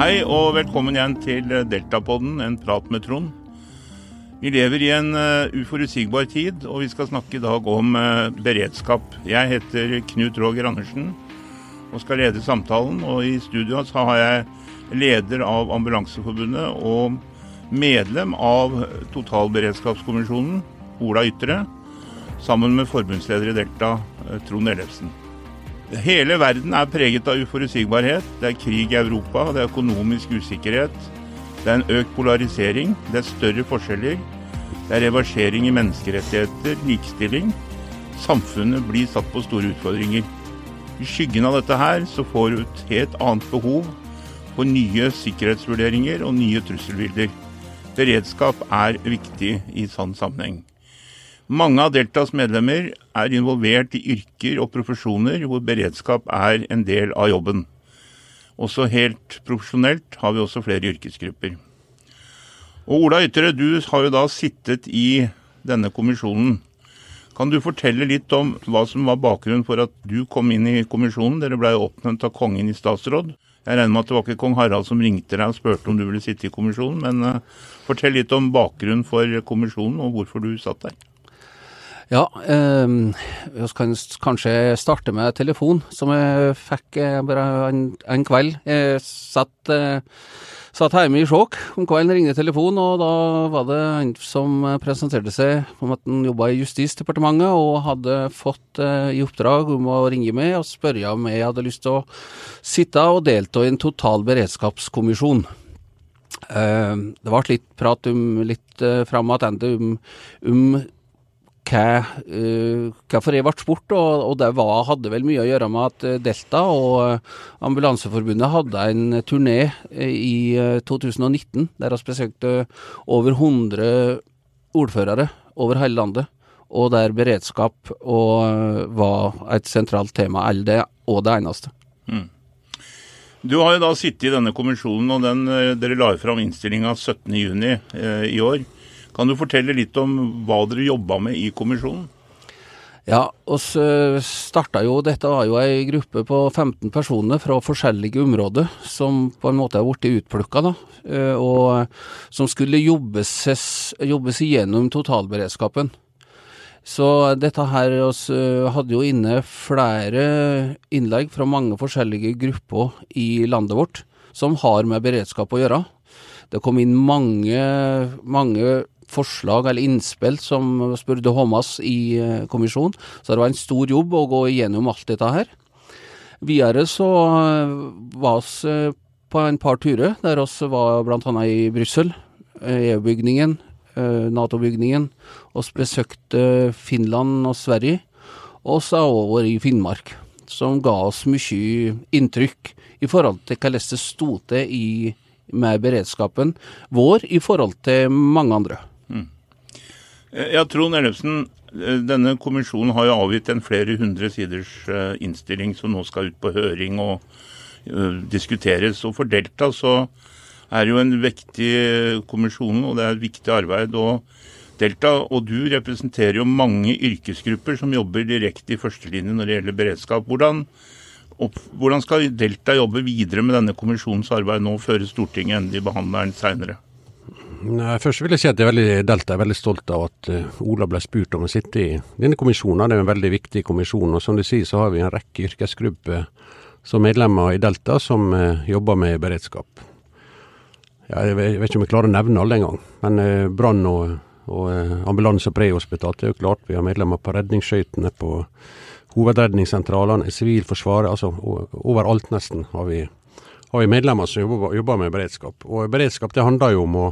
Hei og velkommen igjen til Deltapodden, en prat med Trond. Vi lever i en uh, uforutsigbar tid, og vi skal snakke i dag om uh, beredskap. Jeg heter Knut Roger Andersen og skal lede samtalen. Og i studio har jeg leder av Ambulanseforbundet og medlem av Totalberedskapskommisjonen, Ola Ytre, sammen med forbundsleder i Delta, Trond Ellefsen. Hele verden er preget av uforutsigbarhet. Det er krig i Europa, det er økonomisk usikkerhet. Det er en økt polarisering, det er større forskjeller. Det er reversering i menneskerettigheter, likestilling. Samfunnet blir satt på store utfordringer. I skyggen av dette her så får du et helt annet behov for nye sikkerhetsvurderinger og nye trusselbilder. Beredskap er viktig i sånn sammenheng. Mange av Deltas medlemmer er involvert i yrker og profesjoner hvor beredskap er en del av jobben. Også helt profesjonelt har vi også flere yrkesgrupper. Og Ola Ytre, du har jo da sittet i denne kommisjonen. Kan du fortelle litt om hva som var bakgrunnen for at du kom inn i kommisjonen? Dere ble jo oppnevnt av kongen i statsråd. Jeg regner med at det var ikke kong Harald som ringte deg og spurte om du ville sitte i kommisjonen, men uh, fortell litt om bakgrunnen for kommisjonen og hvorfor du satt der. Ja, eh, kan kanskje starte med telefon, som jeg fikk eh, bare en, en, kveld. Jeg satt, eh, satt hjemme i sjokk om kvelden, ringte telefonen, og da var det han som presenterte seg om at han jobba i Justisdepartementet og hadde fått eh, i oppdrag om å ringe meg og spørre om jeg hadde lyst til å sitte og delta i en total beredskapskommisjon. Uh, det ble litt prat om litt eh, fram tilbake om, om hva, uh, hvorfor jeg ble spurt, og, og, det var, hadde vel mye å gjøre med at eh, Delta og uh, Ambulanseforbundet hadde en turné i uh, 2019 der vi besøkte over 100 ordførere over hele landet, og der beredskap og, var et sentralt tema, eller det, og det eneste. Mm. Du har jo da sittet i denne kommisjonen, og den, dere la fram innstillinga 17.6 eh, i år. Kan du fortelle litt om hva dere jobba med i kommisjonen? Ja, oss starta jo, dette var jo ei gruppe på 15 personer fra forskjellige områder som på en måte har blitt utplukka. Eh, og som skulle jobbes, jobbes igjennom totalberedskapen. Så dette her oss hadde jo inne flere innlegg fra mange forskjellige grupper i landet vårt som har med beredskap å gjøre. Det kom inn mange, mange forslag eller innspill som spurte Håmas i eh, kommisjonen. Så det var en stor jobb å gå igjennom alt dette her. Videre så eh, var vi eh, på en par turer, der vi var bl.a. i Brussel, EU-bygningen, Nato-bygningen. Vi besøkte Finland og Sverige, og så over i Finnmark. Som ga oss mye inntrykk i forhold til hvordan det sto til med beredskapen vår i forhold til mange andre. Eh, ja, Trond Ellefsen, eh, denne kommisjonen har jo avgitt en flere hundre siders eh, innstilling som nå skal ut på høring og diskuteres. Og for Delta så er det jo en vektig kommisjon, og det er et viktig arbeid. og Delta og du representerer jo mange yrkesgrupper som jobber direkte i førstelinjen når det gjelder beredskap. Hvordan, hvordan skal Delta jobbe videre med denne kommisjonens arbeid nå, før Stortinget endelig behandler den seinere? Først vil jeg si at jeg er veldig, Delta er veldig stolt av at uh, Ola ble spurt om å sitte i denne kommisjonen. Det er en veldig viktig kommisjon. og Som du sier, så har vi en rekke yrkesgrupper som medlemmer i Delta som uh, jobber med beredskap. Jeg, vet, ikke om jeg klarer å nevne alle engang, men uh, brann og, og ambulanse og prehospital det er jo klart. Vi har medlemmer på redningsskøytene, på hovedredningssentralene, Sivilforsvaret. altså Overalt nesten har vi, har vi medlemmer som jobber, jobber med beredskap. Og Beredskap det handler jo om å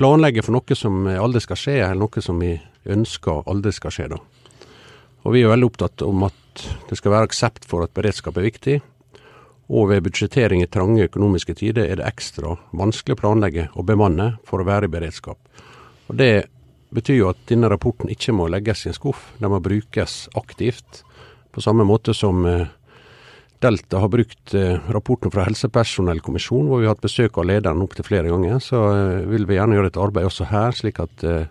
planlegge for noe som aldri skal skje, eller noe som vi ønsker aldri skal skje. da. Og Vi er veldig opptatt om at det skal være aksept for at beredskap er viktig. Og ved budsjettering i trange økonomiske tider er det ekstra vanskelig å planlegge og bemanne for å være i beredskap. Og Det betyr jo at denne rapporten ikke må legges i en skuff, den må brukes aktivt. På samme måte som eh, Delta har brukt eh, rapporten fra Helsepersonellkommisjonen, hvor vi har hatt besøk av lederen opptil flere ganger. Så eh, vil vi gjerne gjøre et arbeid også her, slik at eh,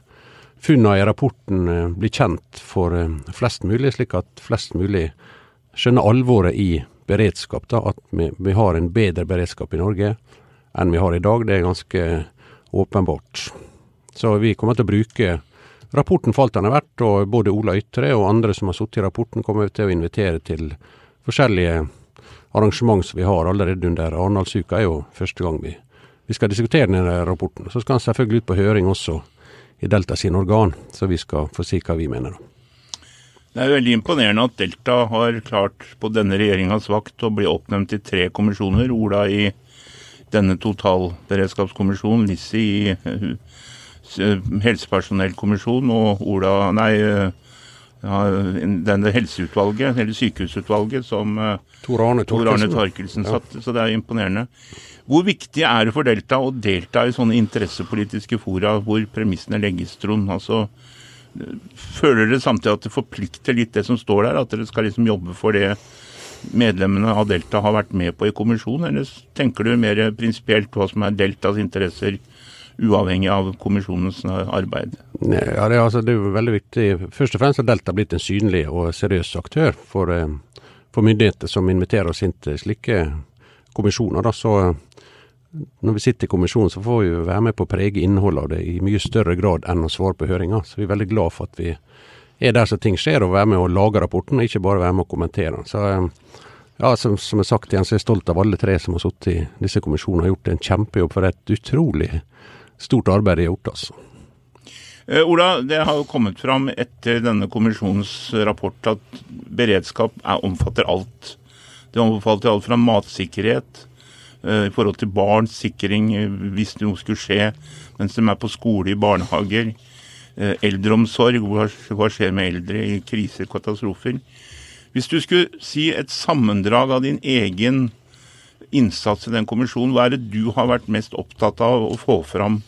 funnene i rapporten blir kjent for flest mulig, slik at flest mulig skjønner alvoret i beredskap. Da, at vi, har en bedre beredskap i Norge enn vi har i dag. Det er ganske åpenbart. Så vi kommer til å bruke rapporten for alt den er verdt, og både Ola Ytre og andre som har sittet i rapporten, kommer til å invitere til forskjellige arrangement som vi har allerede under Arendalsuka. er jo første gang vi, vi skal diskutere denne rapporten. Så skal den selvfølgelig ut på høring også i Delta sine organ, så vi skal få si hva vi mener. Det er veldig imponerende at Delta har klart på denne regjeringas vakt å bli oppnevnt i tre kommisjoner. Ola i denne totalberedskapskommisjonen, Lissi i helsepersonellkommisjonen og Ola Nei, uh, ja, denne helseutvalget, eller sykehusutvalget, som uh, Tor Arne Torkelsen satte. Så det er imponerende. Hvor viktig er det for Delta å delta i sånne interessepolitiske fora hvor premissene legges, Trond? Altså, føler dere samtidig at det forplikter litt det som står der, at dere skal liksom jobbe for det medlemmene av Delta har vært med på i kommisjonen, eller tenker du mer prinsipielt hva som er Deltas interesser, uavhengig av kommisjonens arbeid? Ja, det, er, altså, det er jo veldig viktig. Først og fremst har Delta blitt en synlig og seriøs aktør for, eh, for myndigheter som inviterer oss inn til slike kommisjoner. Da, så når vi sitter i kommisjonen, så får vi være med på å prege innholdet av det i mye større grad enn å svare på høringer. Så vi er veldig glad for at vi er der som ting skjer, og være med å lage rapporten, og ikke bare være med å kommentere den. Så ja, som, som jeg sagt igjen, så er jeg stolt av alle tre som har sittet i disse kommisjonene og gjort en kjempejobb for et utrolig stort arbeid er gjort, altså. Eh, Ola, det har jo kommet fram etter denne kommisjonens rapport at beredskap er, omfatter alt. Det omfatter alt fra matsikkerhet Eh, i forhold til barns sikring eh, hvis noe skulle skje mens de er på skole, i barnehager. Eh, eldreomsorg, hva skjer med eldre i kriser, katastrofer. Hvis du skulle si et sammendrag av din egen innsats i den kommisjonen, hva er det du har vært mest opptatt av å få fram,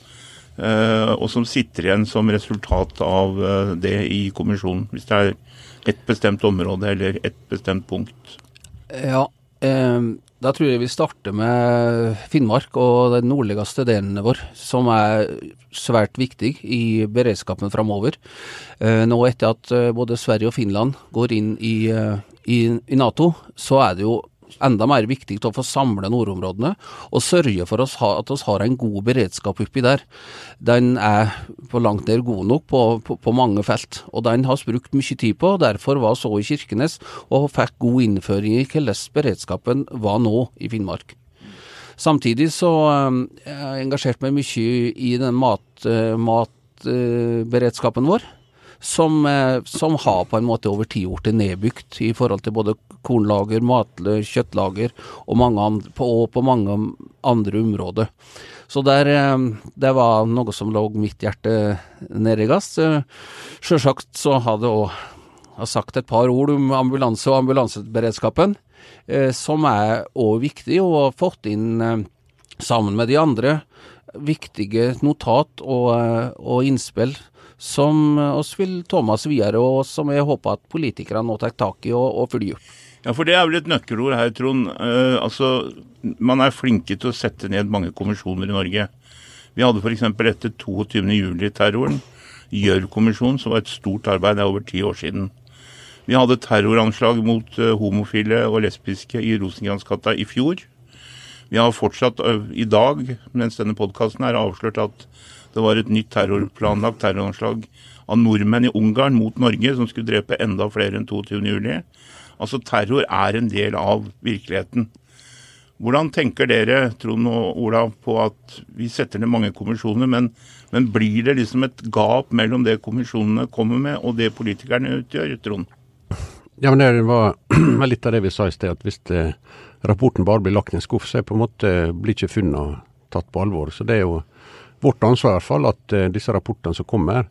og som sitter igjen som resultat av det i kommisjonen? Hvis det er et bestemt område eller et bestemt punkt? Ja, eh, da tror jeg vi starter med Finnmark og den nordligste delen vår, som er svært viktig i beredskapen framover. Eh, nå etter at eh, både Sverige og Finland går inn i, eh, i, i Nato, så er det jo enda mer viktig å få samle nordområdene og sørge for at vi har en god beredskap oppi der. Den er på langt nær god nok på, på, på mange felt, og den har vi brukt mye tid på. Derfor var så i Kirkenes og fikk god innføring i hvordan beredskapen var nå i Finnmark. Samtidig så um, jeg har jeg engasjert meg mye i den mat, uh, matberedskapen uh, vår som, eh, som, har på en måte over tid blitt nedbygd i forhold til både kornlager, matlager, kjøttlager og, mange andre, på, og på mange andre områder. Så der, eh, det var noe som lå mitt hjerte gass. Eh, Sjølsagt så hadde jeg òg sagt et par ord om ambulanse og ambulanseberedskapen, som er òg viktig, og har fått inn sammen med de andre viktige notat og, og innspill som oss vil ta med videre, og som jeg håper at politikerne nå tar tak i og, og følger opp. Ja, for det er vel et nøkkelord her, Trond. Uh, altså, man er flinke til å sette ned mange kommisjoner i Norge. Vi hadde f.eks. etter 22.07-terroren Gjørv-kommisjonen, som var et stort arbeid, det er over ti år siden. Vi hadde terroranslag mot uh, homofile og lesbiske i Rosengransgata i fjor. Vi har fortsatt uh, i dag, mens denne podkasten er avslørt at det var et nytt terrorplanlagt terroranslag av nordmenn i Ungarn mot Norge, som skulle drepe enda flere enn 22.07. Altså terror er en del av virkeligheten. Hvordan tenker dere, Trond og Ola, på at vi setter ned mange kommisjoner, men, men blir det liksom et gap mellom det kommisjonene kommer med og det politikerne utgjør, Trond? Ja, men Det var litt av det vi sa i sted, at hvis det, rapporten bare blir lagt i en skuff, så er på en måte blir ikke funnene tatt på alvor. Så det er jo vårt ansvar i hvert fall at uh, disse rapportene som kommer,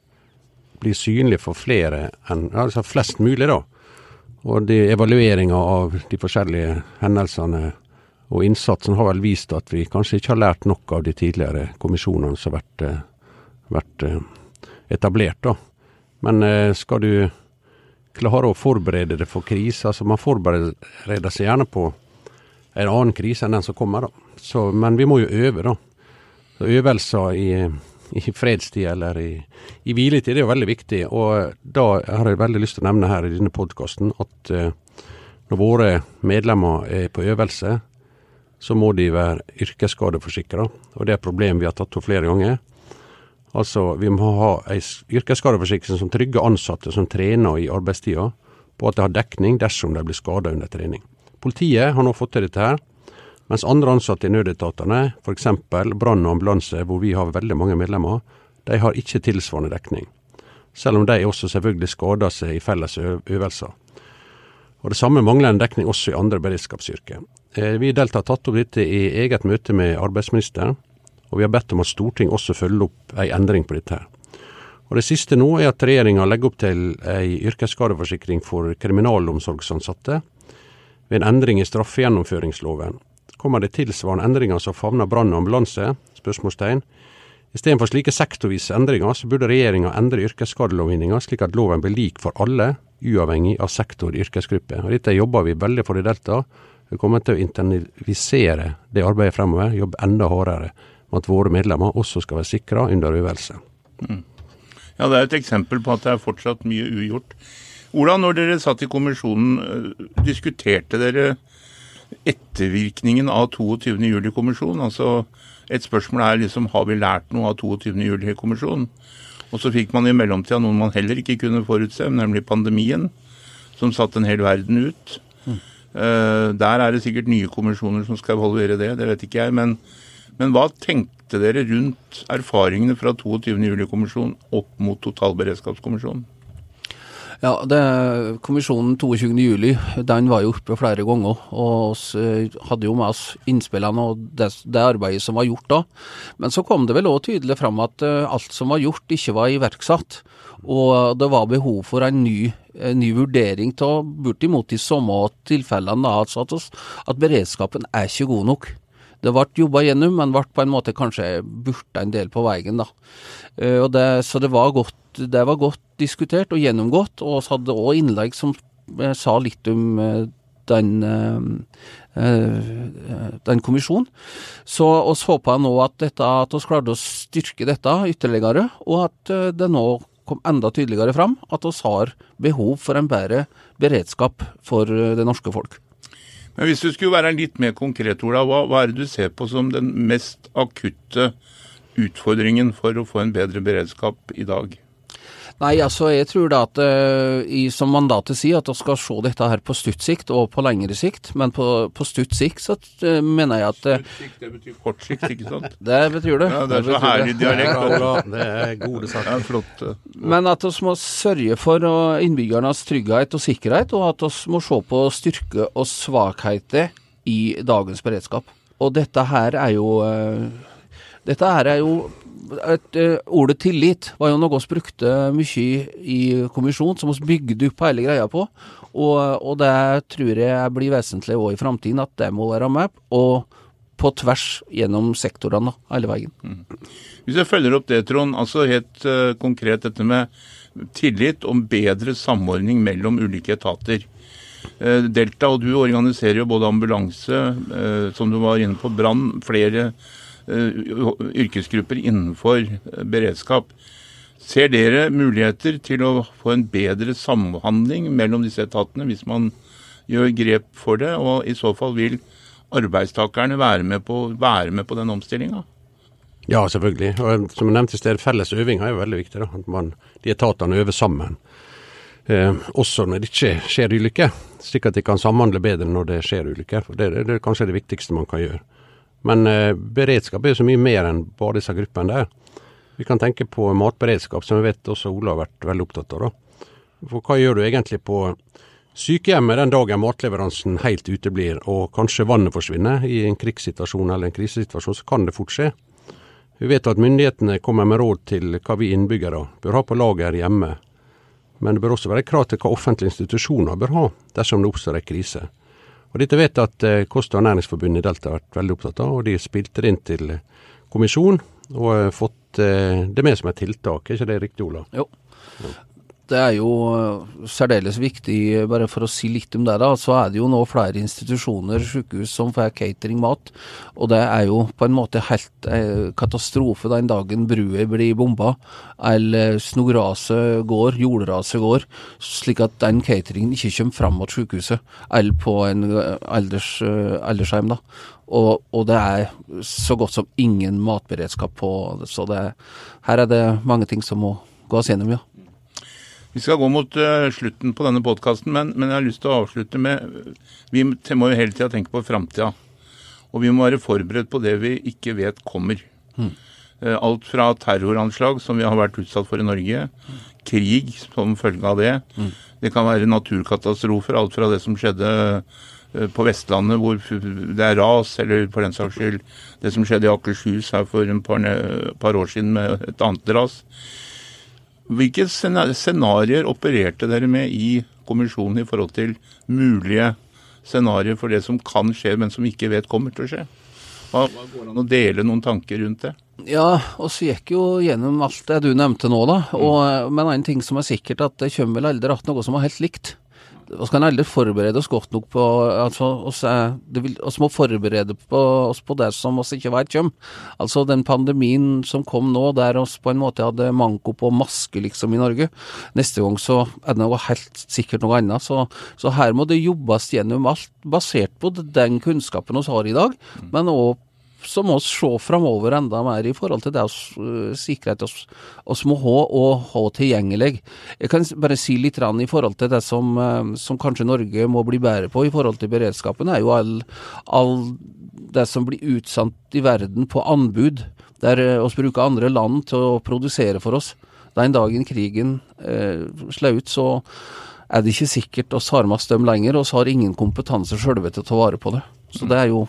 blir synlige for flere enn altså flest mulig. da. Og de evalueringa av de forskjellige hendelsene og innsatsen har vel vist at vi kanskje ikke har lært nok av de tidligere kommisjonene som har vært, uh, vært uh, etablert. da. Men skal du klare å forberede deg for krise, altså man forbereder seg gjerne på en annen krise enn den som kommer. da. Så, men vi må jo øve, da øvelser i, i fredstid eller i, i, hviletid er jo veldig viktig. Og da har jeg veldig lyst til å nevne her i denne podkasten at uh, når våre medlemmer er på øvelse, så må de være yrkesskadeforsikra. Og det er et problem vi har tatt opp flere ganger. Altså, vi må ha ei yrkesskadeforsikring som trygger ansatte som trener i arbeidstida, på at de har dekning dersom de blir skada under trening. Politiet har nå fått til dette her, mens andre ansatte i nødetatene, f.eks. brann og ambulanse, hvor vi har veldig mange medlemmer, de har ikke tilsvarende dekning. Selv om de også selvfølgelig skader seg i felles øvelser. Og Det samme mangler en dekning også i andre beredskapsyrker. Eh, vi i Delta har tatt opp dette i eget møte med arbeidsministeren, og vi har bedt om at Stortinget også følger opp en endring på dette. her. Og Det siste nå er at regjeringa legger opp til ei yrkesskadeforsikring for kriminalomsorgsansatte ved en endring i straffegjennomføringsloven. Kommer det tilsvarende endringer som favner brann og ambulanse? Spørsmålstegn. Istedenfor slike sektorvise endringer, så burde regjeringa endre yrkesskadelovgivninga slik at loven blir lik for alle, uavhengig av sektor og yrkesgruppe. Og Dette jobber vi veldig for i Delta. Vi kommer til å internalisere det arbeidet fremover, jobbe enda hardere med at våre medlemmer også skal være sikra under øvelse. Mm. Ja, Det er et eksempel på at det er fortsatt mye ugjort. Ola, når dere satt i kommisjonen, eh, diskuterte dere ettervirkningen av 22.07-kommisjonen? Altså, et spørsmål er liksom har vi lært noe av 22.07-kommisjonen? Og så fikk man i mellomtida noen man heller ikke kunne forutse, nemlig pandemien, som satte en hel verden ut. Mm. Uh, der er det sikkert nye kommisjoner som skal evaluere det, det vet ikke jeg. Men men hva tenkte dere rundt erfaringene fra 22.07-kommisjonen opp mot totalberedskapskommisjonen? Ja, det, Kommisjonen 22.07 den var jo oppe flere ganger, og vi eh, hadde jo med oss innspillene og det, det, arbeidet som var gjort da. Men så kom det vel òg tydelig fram at uh, alt som var gjort, ikke var iverksatt. Og det var behov for en ny, en ny vurdering av bortimot de samme tilfellene. Altså at, at beredskapen er ikke god nok. Det ble jobba gjennom, men ble på en måte kanskje burta en del på veien, da. Uh, det, så det var, godt, det var, godt, diskutert og gjennomgått, og vi hadde òg innlegg som uh, sa litt om uh, den, den kommisjonen. Så vi håper nå at, dette, at vi klarte å styrke dette ytterligere, og at det nå kom enda tydeligere fram at vi har behov for en bedre beredskap for det norske folk. Men hvis du skulle være litt mer konkret, Ola, hva, hva er det du ser på som den mest akutte utfordringen for å få en bedre beredskap i dag? Nei, altså jeg tror da at uh, i, som mandatet sier, at vi skal se dette her på stutt sikt og på lengre sikt. Men på, på stutt sikt så uh, mener jeg at uh, Stutt sikt, det betyr kort sikt, ikke sant? det betyr det. Ja, Det er så herlig dialekt. Ja, det er gode saker. Ja, flott. Men at vi må sørge for innbyggernes trygghet og sikkerhet, og at vi må se på styrke og svakheter i dagens beredskap. Og dette her er jo dette her er jo et, uh, Ordet tillit var jo noe vi brukte mye i kommisjonen, som vi bygde opp hele greia på. Og, og det tror jeg blir vesentlig òg i framtiden, at det må være med. Og på tvers gjennom sektorene hele veien. Mm. Hvis jeg følger opp det, Trond. altså Helt uh, konkret dette med tillit og bedre samordning mellom ulike etater. Uh, Delta og du organiserer jo både ambulanse, som du var inne på, brann, flere Eh, yrkesgrupper innenfor eh, beredskap. Ser dere muligheter til å få en bedre samhandling mellom disse etatene hvis man gjør grep for det, og i så fall vil arbeidstakerne være med på, være med på den omstillinga? Ja, selvfølgelig. Og som jeg nevnte i sted, felles øving er jo veldig viktig. Da. At man, de etatene øver sammen. Eh, også når det ikke skjer ulykker, slik at de kan samhandle bedre når det skjer ulykker. Det, det, det er kanskje det viktigste man kan gjøre. Men eh, beredskap er jo så mye mer enn bare disse gruppene der. Vi kan tenke på matberedskap, som vi vet også Ola har vært veldig opptatt av. da. For hva gjør du egentlig på sykehjemmet den dagen matleveransen helt uteblir, og kanskje vannet forsvinner i en krigssituasjon eller en krisesituasjon, så kan det fort skje. Vi vet at myndighetene kommer med råd til hva vi innbyggere bør ha på lager hjemme. Men det bør også være krav til hva offentlige institusjoner bør ha dersom det oppstår en krise. Og Dette vet jeg at eh, Kost- og ernæringsforbundet i Delta har vært veldig opptatt av, og de spilte det inn til kommisjon og har fått eh, det med som et tiltak. Er ikke det riktig, Ola? Jo. Det er jo eh, særdeles viktig, bare for å si litt om det, da, så er det jo nå flere institusjoner, sykehus, som får cateringmat. Og det er jo på en måte helt eh, katastrofe den dagen brua blir bomba, eller snoraset går, jordraset går, slik at den cateringen ikke kommer fram mot sykehuset, eller på en eh, alders, eh, aldershjem. da. Og, og, det er så godt som ingen matberedskap på så det, her er det mange ting som må gås gjennom, ja. Vi skal gå mot uh, slutten på denne podkasten, men, men, jeg har lyst til å avslutte med Vi må jo hele tida tenke på framtida. Og vi må være forberedt på det vi ikke vet kommer. Mm. Uh, alt fra terroranslag, som vi har vært utsatt for i Norge, mm. krig som følge av det. Mm. Det kan være naturkatastrofer, alt fra det som skjedde uh, på Vestlandet hvor det er ras, eller for den saks skyld det som skjedde i Akershus her for et par, par år siden med et annet ras. Hvilke scenarioer opererte dere med i kommisjonen i forhold til mulige scenarioer for det som kan skje, men som ikke vet kommer til å skje? Hva, hva Går det an å dele noen tanker rundt det? Ja, og gikk jo gjennom alt det du nevnte nå, da. Og, men en ting som er sikkert, at det kommer vel aldri att noe som er helt likt vi kan aldri forberede oss godt nok på altså, oss, vil, oss må forberede på, oss på det som oss ikke vet kommer. Altså den pandemien som kom nå, der oss på en måte hadde manko på maske liksom i Norge. Neste gang så er det noe helt sikkert noe annet. Så, så her må det jobbes gjennom alt, basert på den kunnskapen vi har i dag, men òg så må vi se framover enda mer i forhold til det å sikre sikkerhet oss må ha og ha tilgjengelig. Jeg kan bare si litt i forhold til det som, uh, som, kanskje Norge må bli bedre på i forhold til beredskapen, er jo all, all det som blir utsendt i verden på anbud, der oss vi bruker andre land til å produsere for oss. Den dagen krigen eh, slår ut, så er det ikke sikkert oss har med oss dem lenger, og så har ingen kompetanse sjølve til å ta vare på det. Så det er jo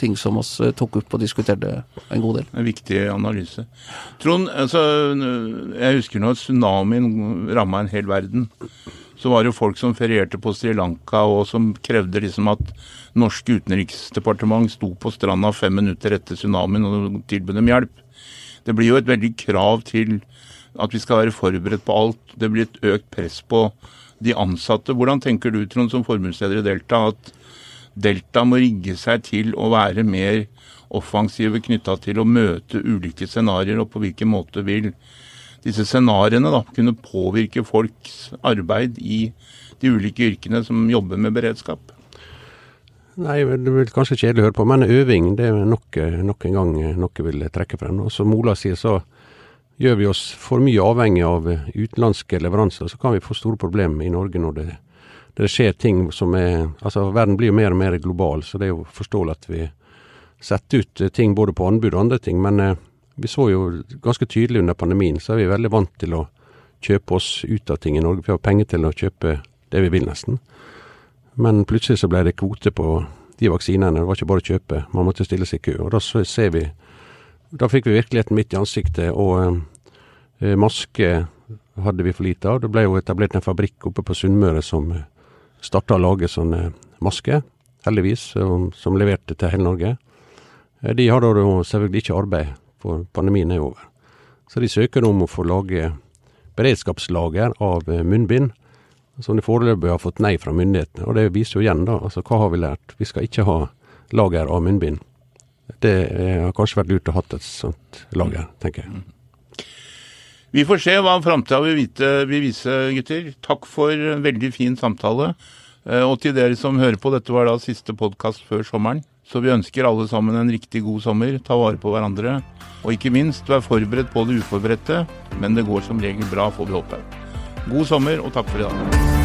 ting som vi eh, tok opp og diskuterte en god del. En viktig analyse. Trond, altså, jeg husker når tsunamien ramma en hel verden. Så var det folk som ferierte på Sri Lanka og som krevde liksom at norsk utenriksdepartement sto på stranda fem minutter etter tsunamien og tilbød dem hjelp. Det blir jo et veldig krav til at vi skal være forberedt på alt. Det blir et økt press på de ansatte. Hvordan tenker du, Trond, som forbundsleder i Delta, at Delta må rigge seg til å være mer offensive knytta til å møte ulike scenarioer, og på hvilken måte vil disse scenarioene da kunne påvirke folks arbeid i de ulike yrkene som jobber med beredskap? Nei, det blir kanskje kjedelig å høre på, men øving det er nok, nok en gang noe vil trekke frem. Og som Ola sier, så gjør vi oss for mye avhengig av utenlandske leveranser, så kan vi få store problemer i Norge når det det skjer ting som er Altså, verden blir jo mer og mer global, så det er jo forståelig at vi setter ut eh, ting både på anbud og andre ting. Men eh, vi så jo ganske tydelig under pandemien, så er vi veldig vant til å kjøpe oss ut av ting i Norge. Vi har penger til å kjøpe det vi vil, nesten. Men plutselig så ble det kvote på de vaksinene. Det var ikke bare å kjøpe, man måtte stille seg i kø. Og da ser vi Da fikk vi virkeligheten midt i ansiktet, og eh, maske hadde vi for lite av. Det ble jo etablert en fabrikk oppe på Sunnmøre som eh, starta å lage sånne masker, heldigvis, som leverte til hele Norge. Eh, de har da selvfølgelig ikke arbeid, for pandemien er over. Så de søker om å få lage beredskapslager av eh, munnbind, som de foreløpig har fått nei fra myndighetene. Og det viser jo igjen, da, altså hva har vi lært? Vi skal ikke ha lager av munnbind. Det har kanskje vært lurt å ha et sånt lager, tenker jeg. Vi får se hva framtida vil, vil, vise, gutter. Takk for en veldig fin samtale. Eh, og til dere som hører på, dette var da siste podkast før sommeren. Så vi ønsker alle sammen en riktig god sommer. Ta vare på hverandre. Og ikke minst, vær forberedt på det uforberedte. Men det går som regel bra, får vi håpe. God sommer, og takk for i dag.